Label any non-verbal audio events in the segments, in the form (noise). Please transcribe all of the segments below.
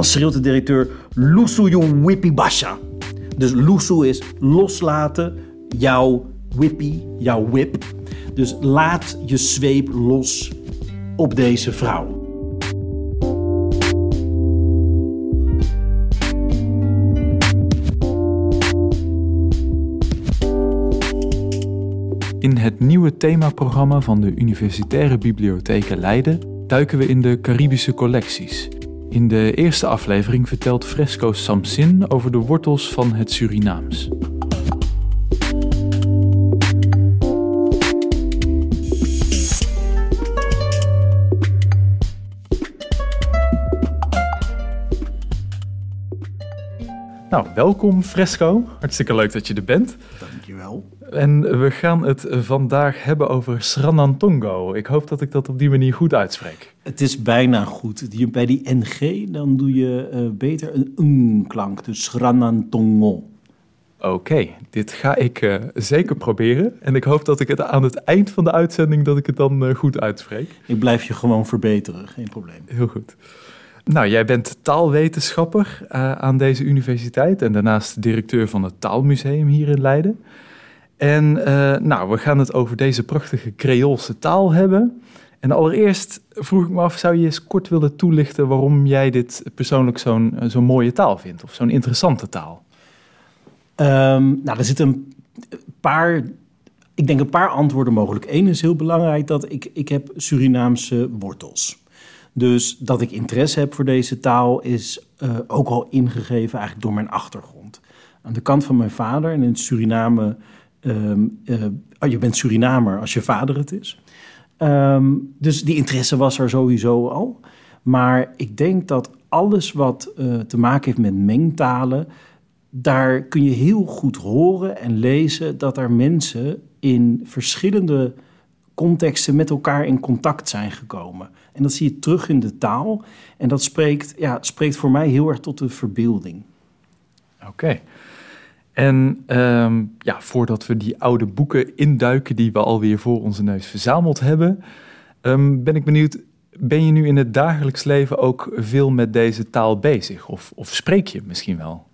dan schreeuwt de directeur Lusu yung whippy basha. Dus Lusu is loslaten, jouw whippy, jouw whip. Dus laat je zweep los op deze vrouw. In het nieuwe themaprogramma van de Universitaire Bibliotheken Leiden duiken we in de Caribische collecties. In de eerste aflevering vertelt Fresco Samsin over de wortels van het Surinaams. Nou, welkom Fresco. Hartstikke leuk dat je er bent. Dankjewel. En we gaan het vandaag hebben over Sranantongo. Ik hoop dat ik dat op die manier goed uitspreek. Het is bijna goed. Bij die NG dan doe je eh, beter een n-klank. Dus Sranantongo. Oké, dit ga ik eh, zeker proberen. En ik hoop dat ik het aan het eind van de uitzending dat ik het dan eh, goed uitspreek. Ik blijf je gewoon verbeteren, geen probleem. Heel goed. Nou, jij bent taalwetenschapper eh, aan deze universiteit en daarnaast directeur van het Taalmuseum hier in Leiden. En eh, nou, we gaan het over deze prachtige Creoolse taal hebben. En allereerst vroeg ik me af, zou je eens kort willen toelichten waarom jij dit persoonlijk zo'n eh, zo'n mooie taal vindt of zo'n interessante taal? Ehm, nou, er zitten een paar, ik denk een paar antwoorden mogelijk. Eén is heel belangrijk dat ik, ik heb Surinaamse wortels. Dus dat ik interesse heb voor deze taal is eh, ook al ingegeven eigenlijk door mijn achtergrond. Aan de kant van mijn vader en in Suriname, ehm, eh, oh, je bent Surinamer als je vader het is. Ehm, dus die interesse was er sowieso al. Maar ik denk dat alles wat eh, te maken heeft met mengtalen, daar kun je heel goed horen en lezen dat er mensen in verschillende contexten met elkaar in contact zijn gekomen. En dat zie je terug in de taal. En dat spreekt, ja, spreekt voor mij heel erg tot de verbeelding. Oké. En ehm, ja, voordat we die oude boeken induiken die we alweer voor onze neus verzameld hebben, ehm, ben ik benieuwd, ben je nu in het dagelijks leven ook veel met deze taal bezig? Of, of spreek je misschien wel?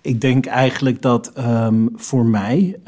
Ik denk eigenlijk dat ehm, voor mij,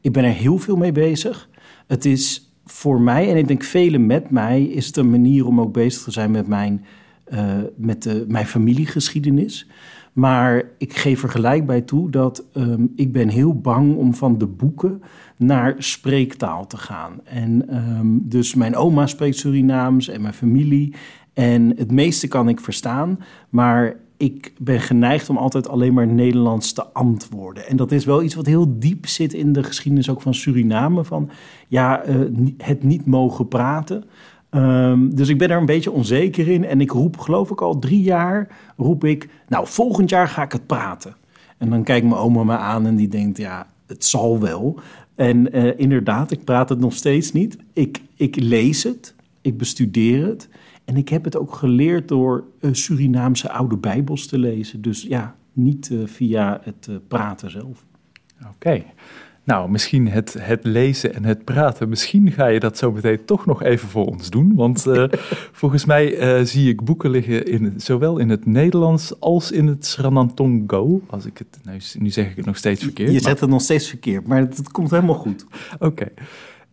ik ben er heel veel mee bezig. Het is voor mij, en ik denk velen met mij, is het een manier om ook bezig te zijn met mijn, eh, met de, mijn familiegeschiedenis. Maar ik geef er gelijk bij toe dat ehm, ik ben heel bang om van de boeken naar spreektaal te gaan. En ehm, dus mijn oma spreekt Surinaams en mijn familie. En het meeste kan ik verstaan, maar ik ben geneigd om altijd alleen maar Nederlands te antwoorden. En dat is wel iets wat heel diep zit in de geschiedenis ook van Suriname. Van ja, eh, het niet mogen praten. Ehm, dus ik ben er een beetje onzeker in. En ik roep, geloof ik al drie jaar, roep ik... nou, volgend jaar ga ik het praten. En dan kijkt mijn oma me aan en die denkt, ja, het zal wel. En eh, inderdaad, ik praat het nog steeds niet. Ik, ik lees het, ik bestudeer het... En ik heb het ook geleerd door eh, Surinaamse oude bijbels te lezen. Dus ja, niet eh, via het eh, praten zelf. Oké. Nou, misschien het, het lezen en het praten, misschien ga je dat zo meteen toch nog even voor ons doen. Want (laughs) volgens mij zie ik boeken liggen in, zowel in het Nederlands als in het Sranantongo. Als ik het, nou, nu zeg ik het nog steeds verkeerd. Je zet het nog steeds verkeerd, maar het, het komt helemaal goed. Oké.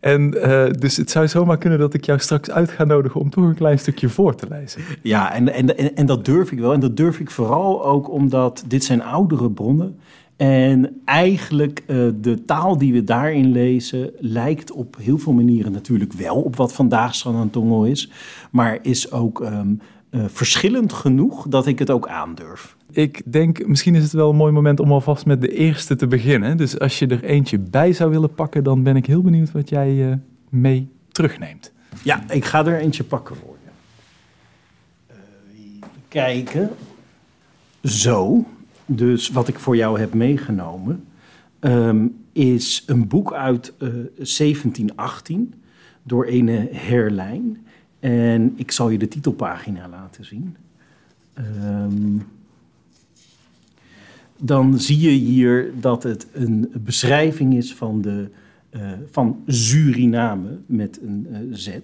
En eh, dus het zou zomaar kunnen dat ik jou straks uit ga nodigen om toch een klein stukje voor te lezen. Ja, en, en, en, en dat durf ik wel. En dat durf ik vooral ook omdat dit zijn oudere bronnen. En eigenlijk eh, de taal die we daarin lezen lijkt op heel veel manieren natuurlijk wel op wat vandaag Sranantongo is. Maar is ook ehm, eh, verschillend genoeg dat ik het ook aandurf. Ik denk, misschien is het wel een mooi moment om alvast met de eerste te beginnen. Dus als je er eentje bij zou willen pakken, dan ben ik heel benieuwd wat jij eh, mee terugneemt. Ja, ik ga er eentje pakken voor je. Even kijken. Zo. Dus wat ik voor jou heb meegenomen ehm, is een boek uit eh, 1718 door ene Herlijn. En ik zal je de titelpagina laten zien. Ehm, dan zie je hier dat het een beschrijving is van, de, eh, van Suriname met een eh, Z.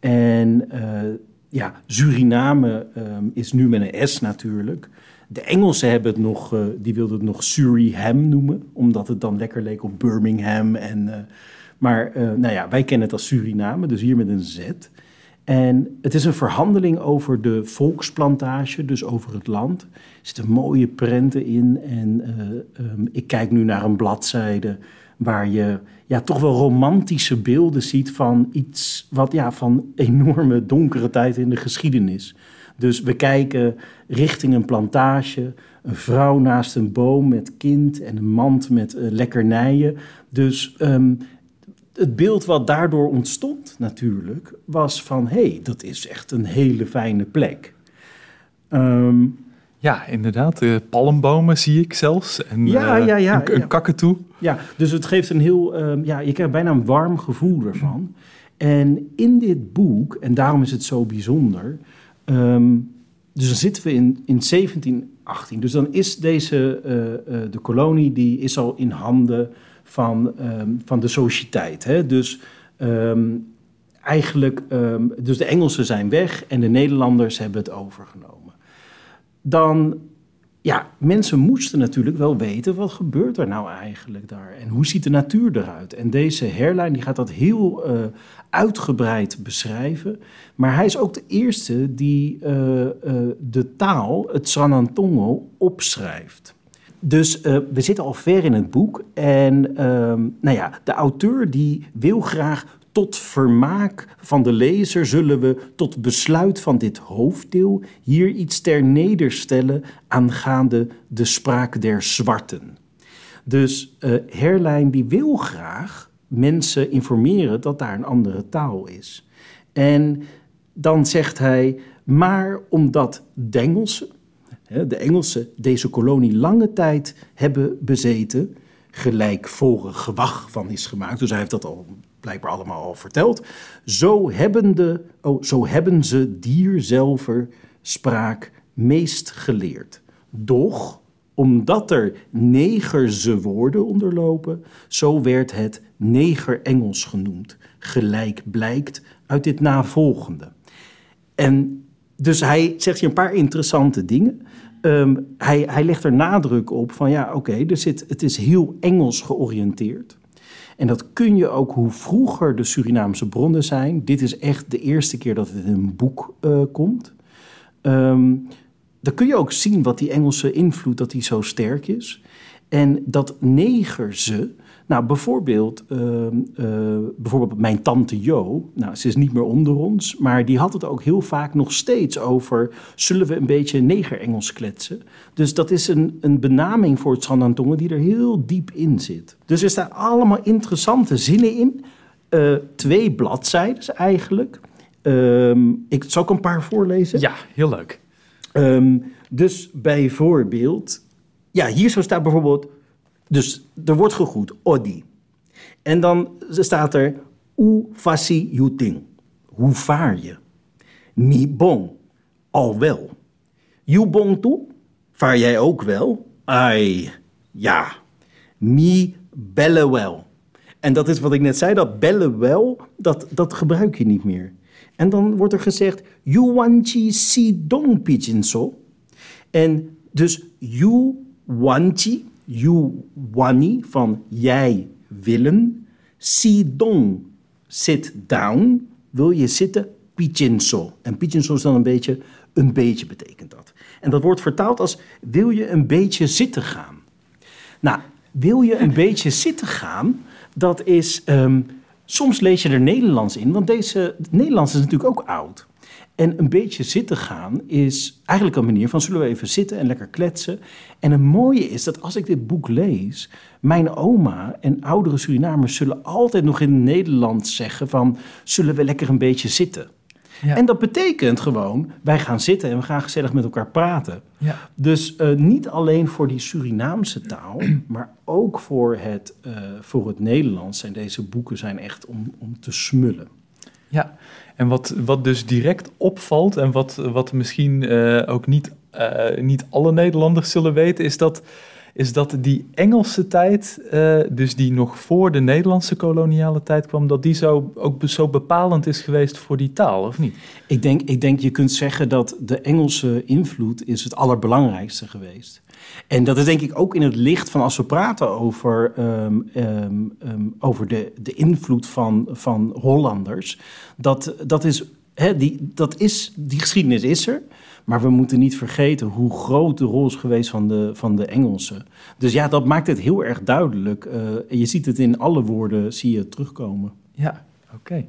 En eh, ja, Suriname ehm, is nu met een S natuurlijk. De Engelsen hebben het nog, uh, die wilden het nog Suriham noemen, omdat het dan lekker leek op Birmingham. En, uh, maar uh, nou ja, wij kennen het als Suriname, dus hier met een Z. En het is een verhandeling over de volksplantage, dus over het land. Er zitten mooie prenten in en um, ik kijk nu naar een bladzijde waar je ja, toch wel romantische beelden ziet van iets wat ja, van enorme donkere tijd in de geschiedenis. Dus we kijken richting een plantage, een vrouw naast een boom met kind en een mand met uh, lekkernijen. Dus um, het beeld wat daardoor ontstond natuurlijk was van hé, hey, dat is echt een hele fijne plek. Um, ja, inderdaad. Uh, palmbomen zie ik zelfs. En ja, uh, ja, ja, een, een ja. kakatoe. Ja, dus het geeft een heel, um, ja, je krijgt bijna een warm gevoel ervan. En in dit boek, en daarom is het zo bijzonder, um, dus dan zitten we in, in 1718. Dus dan is deze, uh, uh, de kolonie, die is al in handen van, um, van de sociëteit. Hè? Dus um, eigenlijk, dus de Engelsen zijn weg en de Nederlanders hebben het overgenomen. Dan, ja, mensen moesten natuurlijk wel weten wat gebeurt er nou eigenlijk daar en hoe ziet de natuur eruit. En deze Herlijn die gaat dat heel uh, uitgebreid beschrijven, maar hij is ook de eerste die uh, uh, de taal, het Sranantongo, opschrijft. Dus we zitten al ver in het boek. En um, nou ja, de auteur die wil graag tot vermaak van de lezer zullen we tot besluit van dit hoofddeel hier iets ter nederstellen aangaande de spraak der zwarten. Dus uh, Herlijn die wil graag mensen informeren dat daar een andere taal is. En dan zegt hij, maar omdat de Engelsen de Engelsen deze kolonie lange tijd hebben bezeten, gelijkvorig gewag van is gemaakt. Dus hij heeft dat al blijkbaar allemaal al verteld. Zo hebben, de, oh, zo hebben ze dierzelver spraak meest geleerd. Doch, omdat er negerse woorden onderlopen, zo werd het neger-Engels genoemd. Gelijk blijkt uit dit navolgende. En dus hij zegt hier een paar interessante dingen. Um, hij, hij legt er nadruk op van ja, oké, okay, het is heel Engels georiënteerd. En dat kun je ook hoe vroeger de Surinaamse bronnen zijn. Dit is echt de eerste keer dat het in een boek uh, komt. Um, dan kun je ook zien wat die Engelse invloed, dat die zo sterk is. En dat negerze, nou bijvoorbeeld, uh, uh, bijvoorbeeld mijn tante Jo, nou ze is niet meer onder ons, maar die had het ook heel vaak nog steeds over, zullen we een beetje neger-Engels kletsen? Dus dat is een, een benaming voor het Sandantongen die er heel diep in zit. Dus er staan allemaal interessante zinnen in, uh, twee bladzijden eigenlijk. Um, ik zal ik een paar voorlezen. Ja, heel leuk. Um, dus bijvoorbeeld, ja, hier zo staat bijvoorbeeld, dus er wordt gegroet, Odi. En dan staat er, U fasi yuting, hoe vaar je? Mi bon, al wel. You bon toe, vaar jij ook wel? Ai, ja. Mi belle wel. En dat is wat ik net zei, dat bellen wel, dat, dat gebruik je niet meer. En dan wordt er gezegd, you wanchi si dong pichinso. En dus you wanchi, you wani, van jij willen. Si dong, sit down, wil je zitten, pichinso. En pichinso is dan een beetje, een beetje betekent dat. En dat wordt vertaald als, wil je een beetje zitten gaan? Nou, wil je een beetje zitten gaan, dat is... Um, Soms lees je er Nederlands in, want deze Nederlands is natuurlijk ook oud. En een beetje zitten gaan is eigenlijk een manier van zullen we even zitten en lekker kletsen. En het mooie is dat als ik dit boek lees, mijn oma en oudere Surinamers zullen altijd nog in het Nederlands zeggen van zullen we lekker een beetje zitten. Ja. En dat betekent gewoon, wij gaan zitten en we gaan gezellig met elkaar praten. Ja. Dus uh, niet alleen voor die Surinaamse taal, (clears throat) maar ook voor het, uh, voor het Nederlands zijn deze boeken zijn echt om, om te smullen. Ja, en wat, wat dus direct opvalt en wat, wat misschien uh, ook niet, niet alle Nederlanders zullen weten, is dat is dat die Engelse tijd, uh, dus die nog voor de Nederlandse koloniale tijd kwam, dat die zo, ook zo bepalend is geweest voor die taal, of niet? Ik denk, ik denk je kunt zeggen dat de Engelse invloed is het allerbelangrijkste geweest. En dat is denk ik ook in het licht van als we praten over, um, um, um, over de, de invloed van, van Hollanders. Dat, dat is, hè, die, dat is, die geschiedenis is er. Maar we moeten niet vergeten hoe groot de rol is geweest van de, van de Engelsen. Dus ja, dat maakt het heel erg duidelijk. Uh, je ziet het in alle woorden, zie je terugkomen. Ja, oké.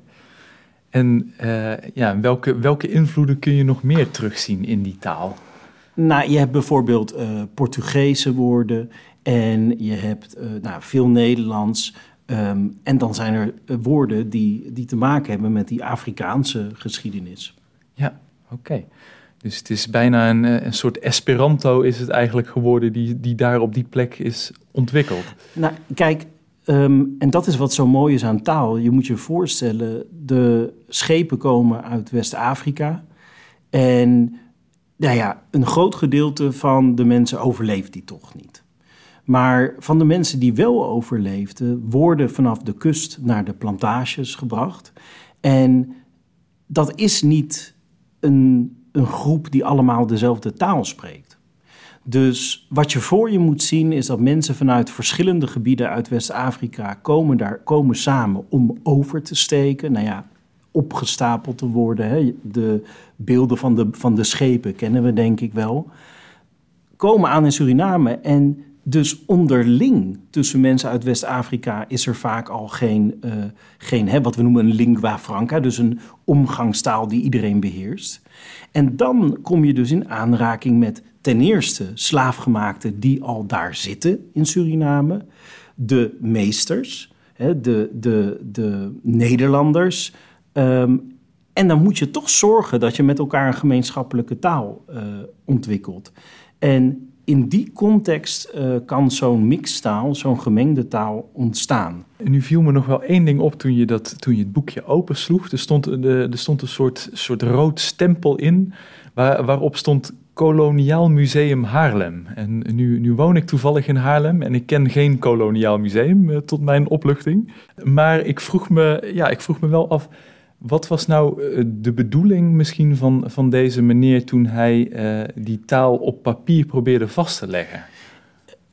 En uh, ja, welke, welke invloeden kun je nog meer terugzien in die taal? Nou, je hebt bijvoorbeeld uh, Portugese woorden en je hebt nou, veel Nederlands. Um, en dan zijn er woorden die, die te maken hebben met die Afrikaanse geschiedenis. Ja, oké. Dus het is bijna een, een soort Esperanto is het eigenlijk geworden die, die daar op die plek is ontwikkeld. Nou, kijk, um, en dat is wat zo mooi is aan taal. Je moet je voorstellen, de schepen komen uit West-Afrika. En nou ja, een groot gedeelte van de mensen overleeft die toch niet. Maar van de mensen die wel overleefden, worden vanaf de kust naar de plantages gebracht. En dat is niet een een groep die allemaal dezelfde taal spreekt. Dus wat je voor je moet zien is dat mensen vanuit verschillende gebieden uit West-Afrika komen, daar, komen samen om over te steken. Nou ja, opgestapeld te worden. Hè. De beelden van de, van de schepen kennen we denk ik wel. Komen aan in Suriname en dus onderling tussen mensen uit West-Afrika is er vaak al geen, uh, geen hè, wat we noemen een lingua franca, dus een omgangstaal die iedereen beheerst. En dan kom je dus in aanraking met ten eerste slaafgemaakten die al daar zitten in Suriname, de meesters, hè, de, de, de Nederlanders. Um, en dan moet je toch zorgen dat je met elkaar een gemeenschappelijke taal uh, ontwikkelt. En in die context uh, kan zo'n mixtaal, zo'n gemengde taal ontstaan. En nu viel me nog wel één ding op toen je, dat, toen je het boekje opensloeg. Er stond, er stond een soort, soort rood stempel in waar, waarop stond Koloniaal Museum Haarlem. En nu, nu woon ik toevallig in Haarlem en ik ken geen koloniaal museum, uh, tot mijn opluchting. Maar ik vroeg me, ja, ik vroeg me wel af wat was nou eh, de bedoeling misschien van, van deze meneer toen hij uh, die taal op papier probeerde vast te leggen?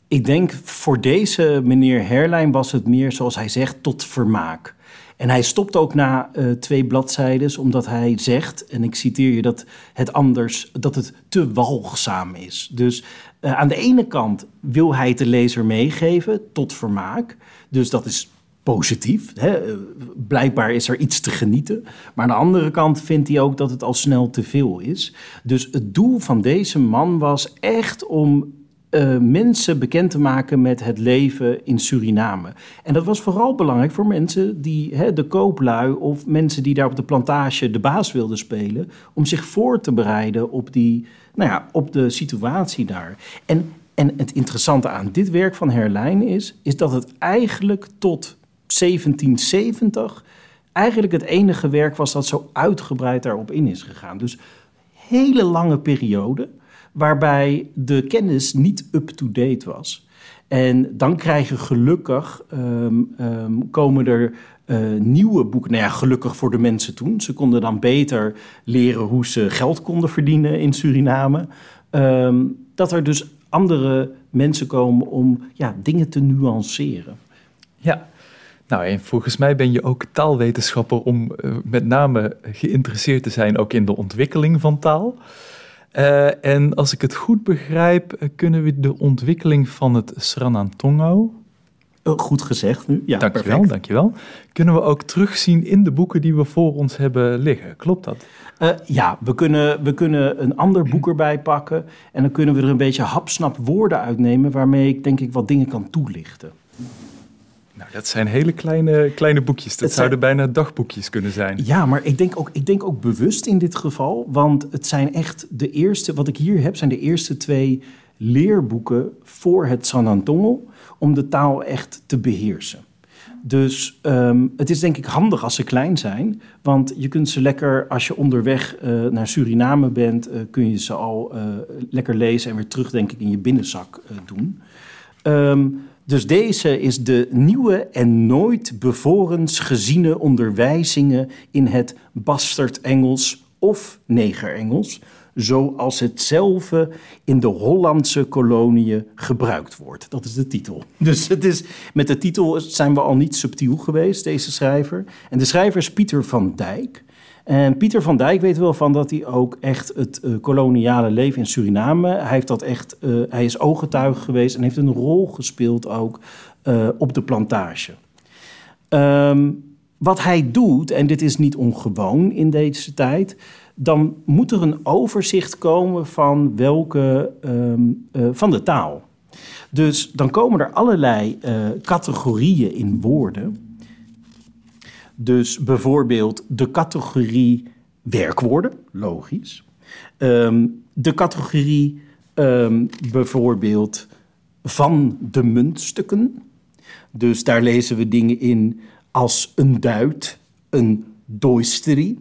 Ik denk voor deze meneer Herlijn was het meer, zoals hij zegt, tot vermaak. En hij stopt ook na uh, twee bladzijden, omdat hij zegt, en ik citeer je, dat het anders, dat het te walgzaam is. Dus aan de ene kant wil hij het de lezer meegeven tot vermaak. Dus dat is positief. Hè? Blijkbaar is er iets te genieten. Maar aan de andere kant vindt hij ook dat het al snel te veel is. Dus het doel van deze man was echt om uh, mensen bekend te maken met het leven in Suriname. En dat was vooral belangrijk voor mensen die, de kooplui of mensen die daar op de plantage de baas wilden spelen, om zich voor te bereiden op, die, nou ja, op de situatie daar. En, en het interessante aan dit werk van Herlijn is, is dat het eigenlijk tot 1770 eigenlijk het enige werk was dat zo uitgebreid daarop in is gegaan. Dus hele lange periode waarbij de kennis niet up-to-date was. En dan krijgen gelukkig, um, um, komen er uh, nieuwe boeken. Nou ja, gelukkig voor de mensen toen. Ze konden dan beter leren hoe ze geld konden verdienen in Suriname. Um, dat er dus andere mensen komen om ja, dingen te nuanceren. Ja, nou, en volgens mij ben je ook taalwetenschapper om uh, met name geïnteresseerd te zijn ook in de ontwikkeling van taal. Uh, en als ik het goed begrijp, uh, kunnen we de ontwikkeling van het Sranantongo. Goed gezegd nu. Ja, dankjewel, perfect. dankjewel. Kunnen we ook terugzien in de boeken die we voor ons hebben liggen? Klopt dat? Uh, ja, we kunnen, we kunnen een ander boek erbij pakken. En dan kunnen we er een beetje hapsnap woorden uitnemen. waarmee ik denk ik wat dingen kan toelichten. Nou, dat zijn hele kleine, kleine boekjes. Dat zouden zijn... bijna dagboekjes kunnen zijn. Ja, maar ik denk, ook, ik denk ook bewust in dit geval. Want het zijn echt de eerste, wat ik hier heb, zijn de eerste twee leerboeken voor het Sanantongo. Om de taal echt te beheersen. Dus um, het is denk ik handig als ze klein zijn. Want je kunt ze lekker, als je onderweg uh, naar Suriname bent, uh, kun je ze al uh, lekker lezen en weer terug, denk ik, in je binnenzak doen. Ehm, dus deze is de nieuwe en nooit bevorens geziene onderwijzingen in het bastard-Engels of neger-Engels, zoals het zelf in de Hollandse koloniën gebruikt wordt. Dat is de titel. (laughs) Dus het is, met de titel zijn we al niet subtiel geweest, deze schrijver. En de schrijver is Pieter van Dijk. En Pieter van Dijk weet wel van dat hij ook echt het uh, koloniale leven in Suriname. Hij, heeft dat echt, uh, hij is ooggetuige geweest en heeft een rol gespeeld ook uh, op de plantage. Um, wat hij doet, en dit is niet ongewoon in deze tijd, dan moet er een overzicht komen van welke um, van de taal. Dus dan komen er allerlei categorieën in woorden. Dus bijvoorbeeld de categorie werkwoorden, logisch. Um, de categorie um, bijvoorbeeld van de muntstukken. Dus daar lezen we dingen in als een duit, een doisterie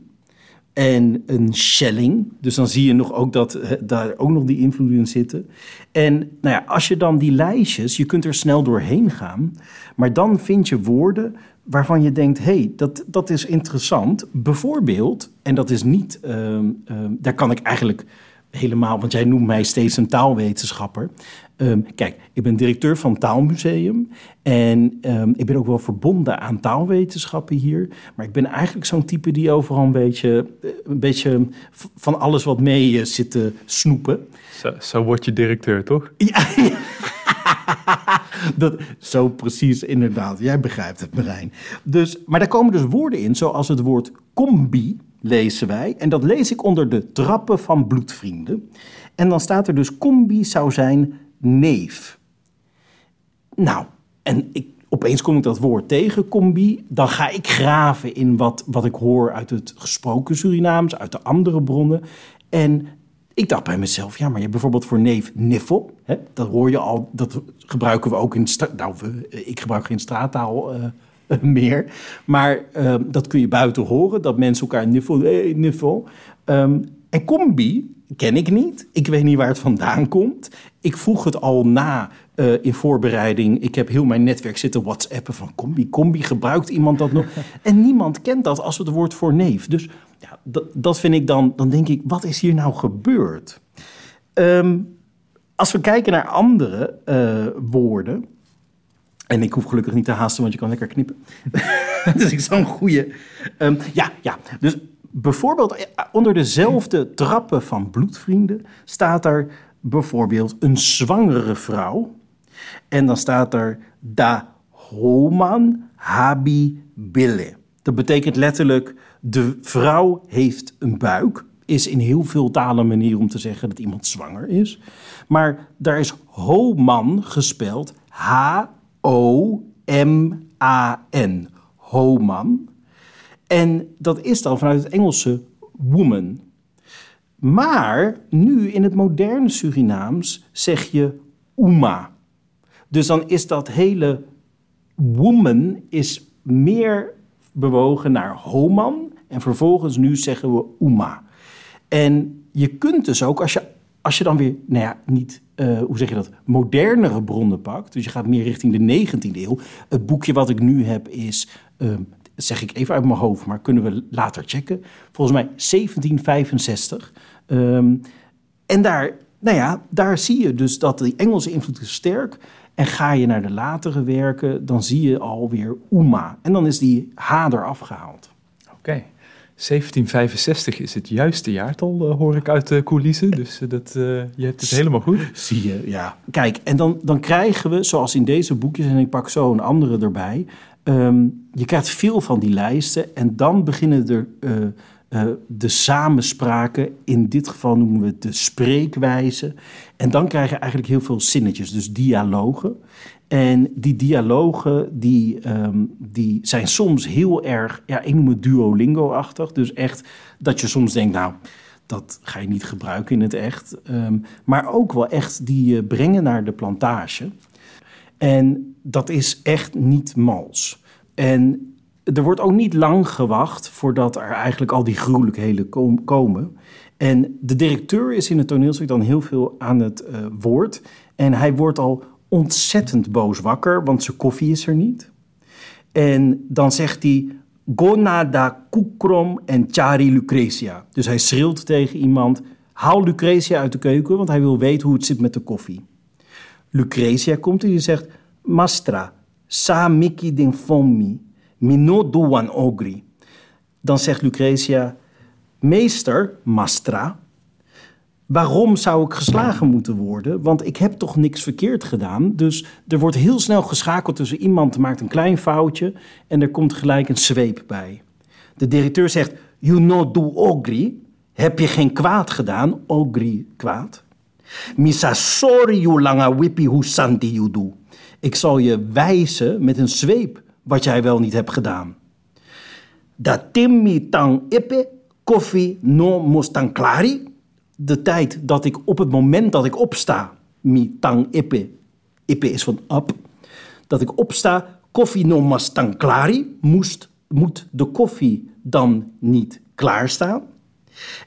en een shelling. Dus dan zie je nog ook dat daar ook nog die invloeden in zitten. En nou ja, als je dan die lijstjes, je kunt er snel doorheen gaan, maar dan vind je woorden waarvan je denkt, hé, hey, dat, dat is interessant. Bijvoorbeeld, en dat is niet, uh, uh, daar kan ik eigenlijk helemaal, want jij noemt mij steeds een taalwetenschapper. Um, kijk, ik ben directeur van het Taalmuseum en um, ik ben ook wel verbonden aan taalwetenschappen hier. Maar ik ben eigenlijk zo'n type die overal een beetje, een beetje van alles wat mee uh, zit te snoepen. Zo, zo word je directeur, toch? Ja, (laughs) ja. (laughs) dat, zo precies, inderdaad. Jij begrijpt het, Marijn. Dus, maar daar komen dus woorden in, zoals het woord combi, lezen wij. En dat lees ik onder de trappen van bloedvrienden. En dan staat er dus combi zou zijn neef. Nou, en ik, opeens kom ik dat woord tegen, combi. Dan ga ik graven in wat, wat ik hoor uit het gesproken Surinaams, uit de andere bronnen. En ik dacht bij mezelf, ja, maar je hebt bijvoorbeeld voor neef niffel. Hè? Dat hoor je al, dat gebruiken we ook in... Nou, we, ik gebruik geen straattaal uh, (laughs) meer. Maar uh, dat kun je buiten horen, dat mensen elkaar niffel, hey, niffel. Um, en combi ken ik niet. Ik weet niet waar het vandaan komt. Ik vroeg het al na uh, in voorbereiding. Ik heb heel mijn netwerk zitten whatsappen van combi. Combi, gebruikt iemand dat nog? (laughs) en niemand kent dat als het woord voor neef. Dus ja, dat, vind ik dan, dan denk ik, wat is hier nou gebeurd? Um, als we kijken naar andere uh, woorden. En ik hoef gelukkig niet te haasten, want je kan lekker knippen. (laughs) dus ik zou een goede. Um, ja, ja. Dus bijvoorbeeld onder dezelfde trappen van bloedvrienden staat er bijvoorbeeld een zwangere vrouw. En dan staat er da homan habi bille. Dat betekent letterlijk de vrouw heeft een buik. Is in heel veel talen een manier om te zeggen dat iemand zwanger is. Maar daar is homan gespeld H-O-M-A-N. Homan. En dat is dan vanuit het Engelse woman. Maar nu in het moderne Surinaams zeg je uma. Dus dan is dat hele woman is meer bewogen naar homan. En vervolgens nu zeggen we uma. En je kunt dus ook, als je, als je dan weer, nou ja, niet, uh, hoe zeg je dat, modernere bronnen pakt. Dus je gaat meer richting de 19e eeuw. Het boekje wat ik nu heb is um, zeg ik even uit mijn hoofd, maar kunnen we later checken. Volgens mij 1765. Um, en daar, nou ja, daar zie je dus dat die Engelse invloed is sterk. En ga je naar de latere werken, dan zie je alweer Uma. En dan is die H eraf gehaald. Oké. 1765 is het juiste jaartal, uh, hoor ik uit de coulissen. Dus uh, dat, uh, je hebt het helemaal goed. Zie je, ja. Kijk, en dan, dan krijgen we, zoals in deze boekjes, en ik pak zo een andere erbij... Um, je krijgt veel van die lijsten en dan beginnen er uh, uh, de samenspraken. In dit geval noemen we het de spreekwijze. En dan krijg je eigenlijk heel veel zinnetjes, dus dialogen. En die dialogen die, um, die zijn soms heel erg, ja, ik noem het Duolingo-achtig. Dus echt dat je soms denkt, nou, dat ga je niet gebruiken in het echt. Um, maar ook wel echt die uh, brengen naar de plantage. En dat is echt niet mals. En er wordt ook niet lang gewacht voordat er eigenlijk al die gruwelijkheden komen. En de directeur is in het toneelstuk dan heel veel aan het uh, woord. En hij wordt al ontzettend boos wakker, want zijn koffie is er niet. En dan zegt hij, Gonada Kukrom en Chari Lucretia. Dus hij schreeuwt tegen iemand, haal Lucretia uit de keuken, want hij wil weten hoe het zit met de koffie. Lucretia komt en die zegt, Mastra, sa miki den fommi, mino duan ogri. Dan zegt Lucretia, meester, Mastra, waarom zou ik geslagen moeten worden? Want ik heb toch niks verkeerd gedaan. Dus er wordt heel snel geschakeld tussen iemand maakt een klein foutje en er komt gelijk een zweep bij. De directeur zegt, you know do ogri. Heb je geen kwaad gedaan? Ogri kwaad. Misa sorry you langa wipi hu santi you do. Ik zal je wijzen met een zweep wat jij wel niet hebt gedaan. Dat timmi tang ippe koffie no mostan klari de tijd dat ik op het moment dat ik opsta, mi tang ippe, ippe is van up, dat ik opsta, koffie no mas tang klari, moest, moet de koffie dan niet klaarstaan?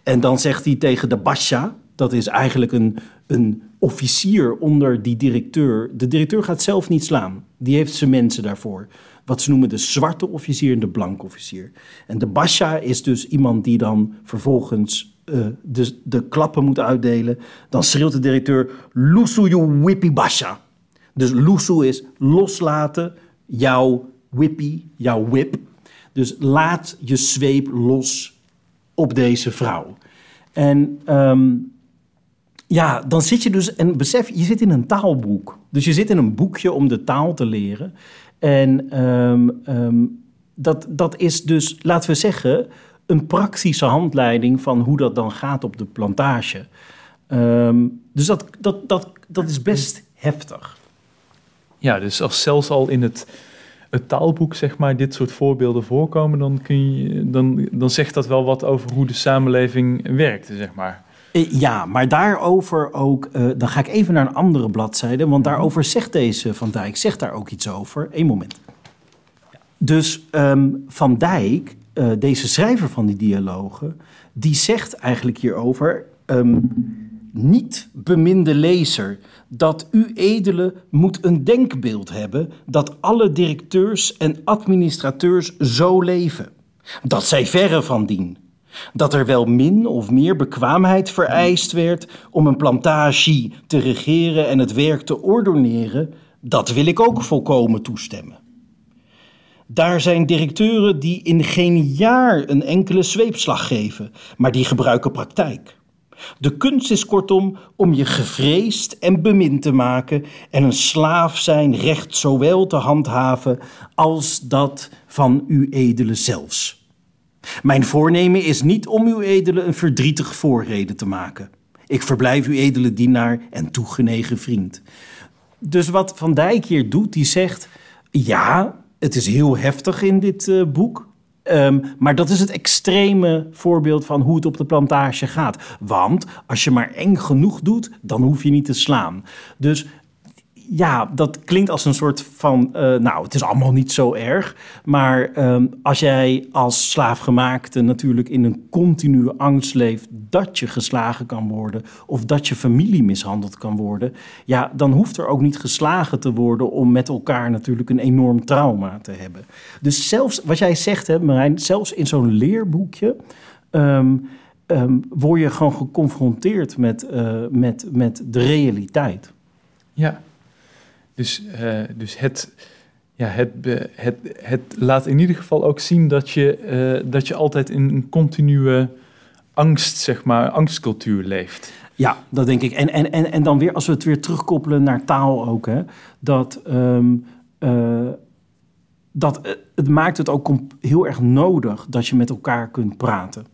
En dan zegt hij tegen de basha, dat is eigenlijk een, een officier onder die directeur. De directeur gaat zelf niet slaan, die heeft zijn mensen daarvoor. Wat ze noemen de zwarte officier en de blanke officier. En de basha is dus iemand die dan vervolgens uh, de, de klappen moet uitdelen, dan schreeuwt de directeur: Lusu you whippy basha. Dus Lusu is loslaten jouw whippy, jouw whip. Dus laat je zweep los op deze vrouw. En um, ja, dan zit je dus, en besef, je zit in een taalboek. Dus je zit in een boekje om de taal te leren. En um, um, dat, dat is dus, laten we zeggen, een praktische handleiding van hoe dat dan gaat op de plantage. Um, dus dat, dat, dat, dat is best heftig. Ja, dus als zelfs al in het, het taalboek zeg maar, dit soort voorbeelden voorkomen, dan, kun je, dan, dan zegt dat wel wat over hoe de samenleving werkt, zeg maar. Eh, ja, maar daarover ook, uh, dan ga ik even naar een andere bladzijde, want daarover zegt deze Van Dijk, zegt daar ook iets over. Eén moment. Dus um, Van Dijk uh, deze schrijver van die dialogen, die zegt eigenlijk hierover, um, niet beminde lezer, dat u edele moet een denkbeeld hebben dat alle directeurs en administrateurs zo leven. Dat zij verre van dien. Dat er wel min of meer bekwaamheid vereist werd om een plantage te regeren en het werk te ordoneren, dat wil ik ook volkomen toestemmen. Daar zijn directeuren die in geen jaar een enkele zweepslag geven, maar die gebruiken praktijk. De kunst is kortom om je gevreesd en bemind te maken en een slaaf zijn recht zowel te handhaven als dat van uw edele zelfs. Mijn voornemen is niet om uw edele een verdrietig voorreden te maken. Ik verblijf uw edele dienaar en toegenegen vriend. Dus wat Van Dijk hier doet, die zegt: ja, het is heel heftig in dit uh, boek. Um, maar dat is het extreme voorbeeld van hoe het op de plantage gaat. Want als je maar eng genoeg doet, dan hoef je niet te slaan. Dus ja, dat klinkt als een soort van, uh, nou, het is allemaal niet zo erg. Maar um, als jij als slaafgemaakte natuurlijk in een continue angst leeft dat je geslagen kan worden of dat je familie mishandeld kan worden, ja, dan hoeft er ook niet geslagen te worden om met elkaar natuurlijk een enorm trauma te hebben. Dus zelfs wat jij zegt, hè, Marijn, zelfs in zo'n leerboekje. Um, um, word je gewoon geconfronteerd met, uh, met, met de realiteit. Ja, dus, uh, dus het, ja, het, het, het laat in ieder geval ook zien dat je, uh, dat je altijd in een continue angst, zeg maar, angstcultuur leeft. Ja, dat denk ik. En, en, en, en dan weer, als we het weer terugkoppelen naar taal ook, hè, dat, um, uh, dat het maakt het ook heel erg nodig dat je met elkaar kunt praten.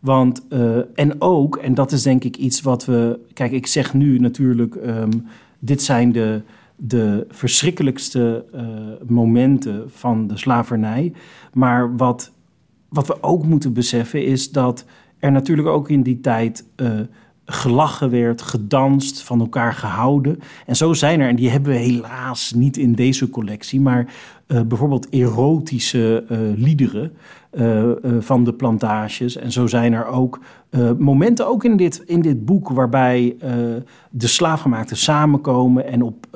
Want, en ook, en dat is denk ik iets wat we. Kijk, ik zeg nu natuurlijk, um, dit zijn de, de verschrikkelijkste uh, momenten van de slavernij. Maar wat, wat we ook moeten beseffen is dat er natuurlijk ook in die tijd uh, gelachen werd, gedanst, van elkaar gehouden. En zo zijn er, en die hebben we helaas niet in deze collectie, maar uh, bijvoorbeeld erotische uh, liederen uh, van de plantages. En zo zijn er ook momenten, ook in dit, in dit boek, waarbij de slaafgemaakten samenkomen en op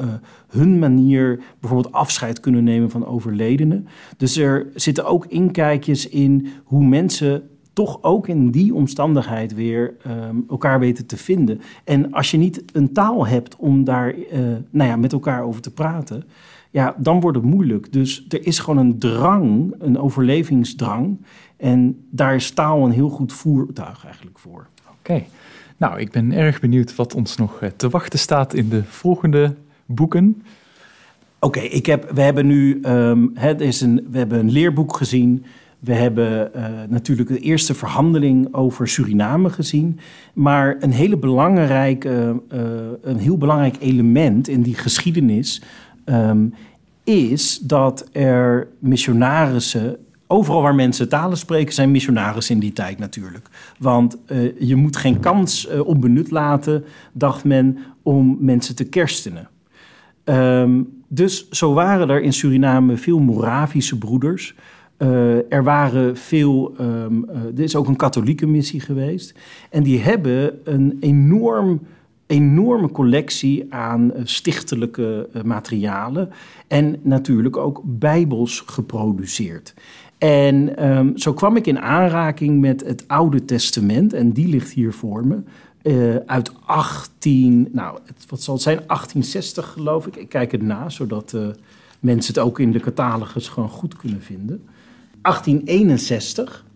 hun manier bijvoorbeeld afscheid kunnen nemen van overledenen. Dus er zitten ook inkijkjes in hoe mensen toch ook in die omstandigheid weer um, elkaar weten te vinden. En als je niet een taal hebt om daar uh, nou ja, met elkaar over te praten, ja, dan wordt het moeilijk. Dus er is gewoon een drang, een overlevingsdrang. En daar is taal een heel goed voertuig eigenlijk voor. Oké. Nou, ik ben erg benieuwd wat ons nog eh, te wachten staat in de volgende boeken. Oké, ik heb, we hebben nu um, het is een, we hebben een leerboek gezien. We hebben uh, natuurlijk de eerste verhandeling over Suriname gezien. Maar een, hele belangrijke, uh, een heel belangrijk element in die geschiedenis um, is dat er missionarissen. Overal waar mensen talen spreken, zijn missionarissen in die tijd natuurlijk. Want uh, je moet geen kans onbenut laten, dacht men, om mensen te kerstenen. Um, dus zo waren er in Suriname veel Moravische broeders. Uh, er waren veel, um, er is ook een katholieke missie geweest. En die hebben een enorm, enorme collectie aan uh, stichtelijke materialen. En natuurlijk ook bijbels geproduceerd. En um, zo kwam ik in aanraking met het Oude Testament. En die ligt hier voor me. uit 18, nou, wat zal het zijn? 1860 geloof ik. Ik kijk het na, zodat mensen het ook in de catalogus gewoon goed kunnen vinden. 1861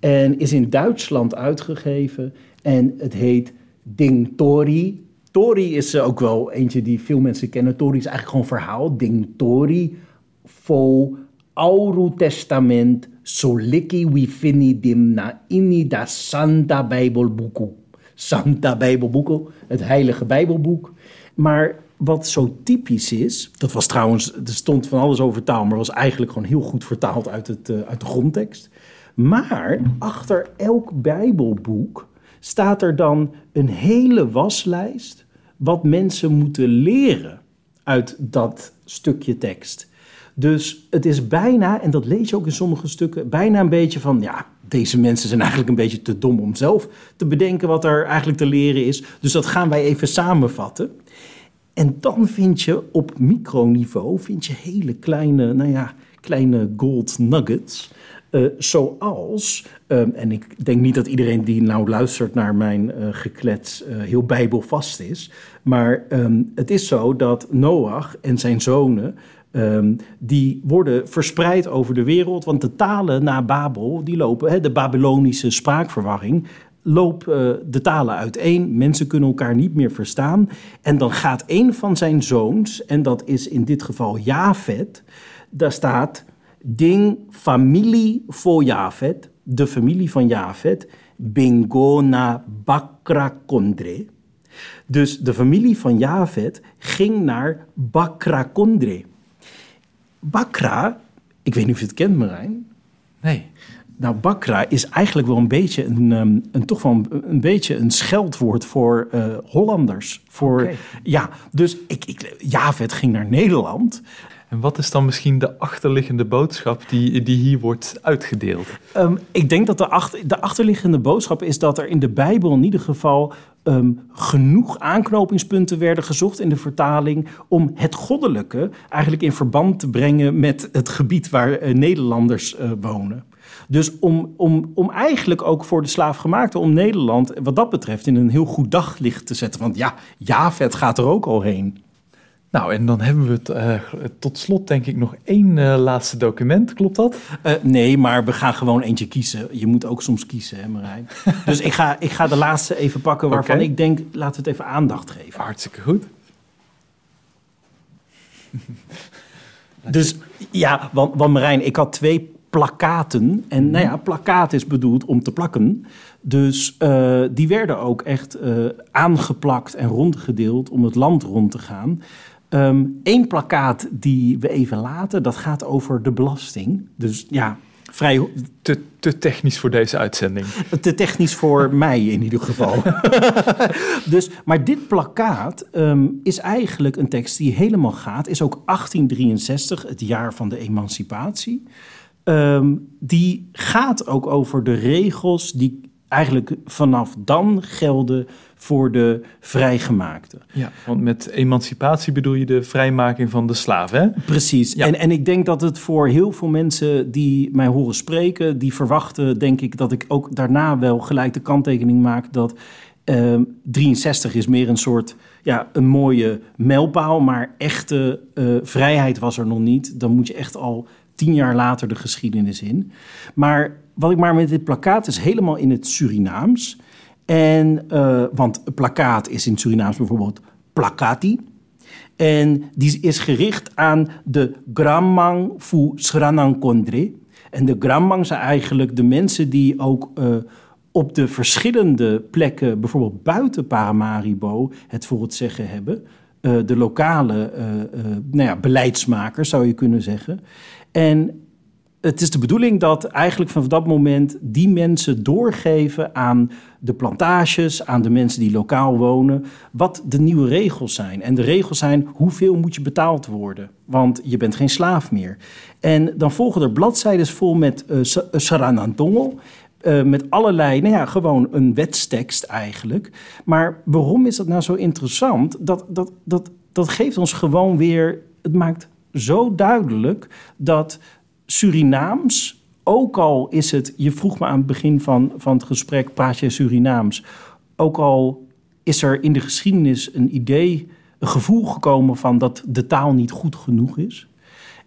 en is in Duitsland uitgegeven en het heet Ding Tori. Tori is ook wel eentje die veel mensen kennen. Tori is eigenlijk gewoon verhaal. Ding Tori vo Auru Testament soliki we fini dim na inni da Santa Bijbelboeku. Santa Bijbelboeku, het heilige Bijbelboek. Maar wat zo typisch is, dat was trouwens, er stond van alles over taal, maar was eigenlijk gewoon heel goed vertaald uit, het, uh, uit de grondtekst. Maar achter elk Bijbelboek staat er dan een hele waslijst wat mensen moeten leren uit dat stukje tekst. Dus het is bijna, en dat lees je ook in sommige stukken, bijna een beetje van, ja, deze mensen zijn eigenlijk een beetje te dom om zelf te bedenken wat er eigenlijk te leren is. Dus dat gaan wij even samenvatten. En dan vind je op microniveau vind je hele kleine, nou ja, kleine gold nuggets. Uh, zoals, um, en ik denk niet dat iedereen die nou luistert naar mijn uh, geklets uh, heel bijbelvast is. Maar um, het is zo dat Noach en zijn zonen, um, die worden verspreid over de wereld. Want de talen na Babel, die lopen, hè, de Babylonische spraakverwarring, loop uh, de talen uiteen. Mensen kunnen elkaar niet meer verstaan. En dan gaat een van zijn zoons, en dat is in dit geval Javet, daar staat ding familie voor Javet, de familie van Javet, Bingona Bakra Kondre. Dus de familie van Javet ging naar Bakra Kondre. Bakra, ik weet niet of je het kent Marijn. Nee. Nou, bakra is eigenlijk wel een beetje een, um, een toch wel een, een, beetje een scheldwoord voor uh, Hollanders. Voor, okay. Ja, dus ik, ik, Javet ging naar Nederland. En wat is dan misschien de achterliggende boodschap die, die hier wordt uitgedeeld? Um, ik denk dat de, achter, de achterliggende boodschap is dat er in de Bijbel in ieder geval um, genoeg aanknopingspunten werden gezocht in de vertaling om het goddelijke eigenlijk in verband te brengen met het gebied waar uh, Nederlanders uh, wonen. Dus om, om, om eigenlijk ook voor de slaafgemaakte, om Nederland wat dat betreft in een heel goed daglicht te zetten. Want ja, Javet gaat er ook al heen. Nou, en dan hebben we het uh, tot slot denk ik nog één uh, laatste document, klopt dat? Uh, nee, maar we gaan gewoon eentje kiezen. Je moet ook soms kiezen, hè Marijn? (laughs) dus ik ga, ik ga de laatste even pakken waarvan okay. ik denk, laten we het even aandacht geven. Hartstikke goed. (laughs) dus ja, want, want Marijn, ik had twee plakaten. En mm-hmm. nou ja, plakkaat is bedoeld om te plakken. Dus uh, die werden ook echt uh, aangeplakt en rondgedeeld om het land rond te gaan. Eén um, plakkaat die we even laten, dat gaat over de belasting. Dus ja, vrij te, te technisch voor deze uitzending. (laughs) Te technisch voor (laughs) mij in ieder geval. (laughs) dus, maar dit plakkaat ehm, is eigenlijk een tekst die helemaal gaat. Is ook 1863, het jaar van de emancipatie. Ehm, die gaat ook over de regels die eigenlijk vanaf dan gelden voor de vrijgemaakte. Ja, want met emancipatie bedoel je de vrijmaking van de slaaf, hè? Precies. En, en ik denk dat het voor heel veel mensen die mij horen spreken, die verwachten, denk ik, dat ik ook daarna wel gelijk de kanttekening maak dat 63 ehm, is meer een soort, ja, een mooie mijlpaal, maar echte uh, vrijheid was er nog niet. Dan moet je echt al tien jaar later de geschiedenis in. Maar wat ik maar met dit plakkaat is helemaal in het Surinaams. En, uh, want plakkaat is in Surinaams bijvoorbeeld plakati. En die is gericht aan de Gramang fu Kondre. En de Gramang zijn eigenlijk de mensen die ook uh, op de verschillende plekken, bijvoorbeeld buiten Paramaribo, het voor het zeggen hebben. Uh, de lokale nou ja, beleidsmakers, zou je kunnen zeggen. En het is de bedoeling dat eigenlijk vanaf dat moment die mensen doorgeven aan de plantages, aan de mensen die lokaal wonen, wat de nieuwe regels zijn. En de regels zijn hoeveel moet je betaald worden, want je bent geen slaaf meer. En dan volgen er bladzijden vol met uh, Saranantongo. Uh, met allerlei, nou ja, gewoon een wetstekst eigenlijk. Maar waarom is dat nou zo interessant? Dat, dat, dat, dat geeft ons gewoon weer, het maakt zo duidelijk dat Surinaams, ook al is het, je vroeg me aan het begin van, van het gesprek, praat je Surinaams, ook al is er in de geschiedenis een idee, een gevoel gekomen van dat de taal niet goed genoeg is.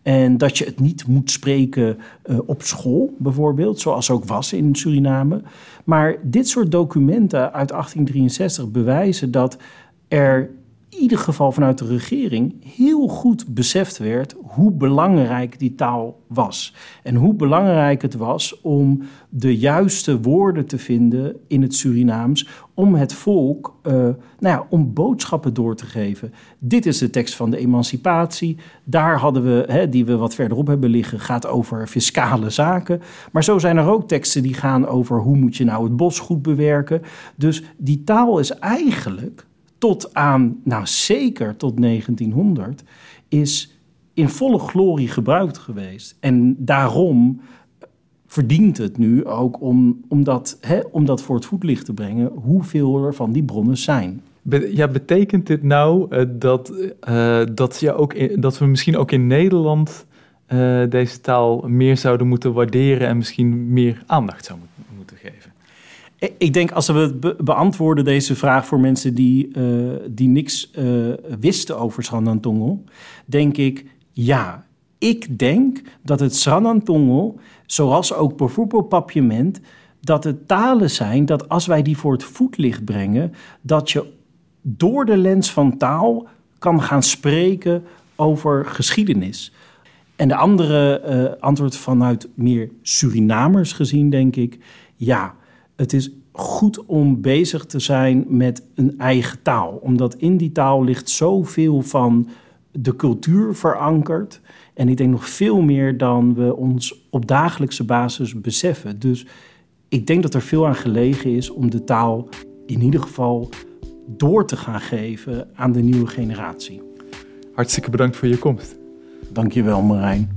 En dat je het niet moet spreken uh, op school, bijvoorbeeld, zoals ook was in Suriname. Maar dit soort documenten uit 1863 bewijzen dat er ieder geval vanuit de regering heel goed beseft werd hoe belangrijk die taal was. En hoe belangrijk het was om de juiste woorden te vinden in het Surinaams om het volk, uh, nou ja, om boodschappen door te geven. Dit is de tekst van de emancipatie. Daar hadden we, hè, die we wat verderop hebben liggen, gaat over fiscale zaken. Maar zo zijn er ook teksten die gaan over hoe moet je nou het bos goed bewerken. Dus die taal is eigenlijk tot aan, nou zeker tot 1900, is in volle glorie gebruikt geweest. En daarom verdient het nu ook om, om, dat, hè, om dat voor het voetlicht te brengen, hoeveel er van die bronnen zijn. Ja, betekent dit nou uh, dat, uh, dat, je ook dat we misschien ook in Nederland deze taal meer zouden moeten waarderen en misschien meer aandacht zouden moeten? Ik denk als we beantwoorden deze vraag voor mensen die, uh, die niks uh, wisten over Sranantongo, denk ik ja. Ik denk dat het Sranantongo, zoals ook bijvoorbeeld papiament, dat het talen zijn dat als wij die voor het voetlicht brengen, dat je door de lens van taal kan gaan spreken over geschiedenis. En de andere uh, antwoord vanuit meer Surinamers gezien, denk ik, ja het is goed om bezig te zijn met een eigen taal. Omdat in die taal ligt zoveel van de cultuur verankerd. En ik denk nog veel meer dan we ons op dagelijkse basis beseffen. Dus ik denk dat er veel aan gelegen is om de taal in ieder geval door te gaan geven aan de nieuwe generatie. Hartstikke bedankt voor je komst. Dankjewel Marijn.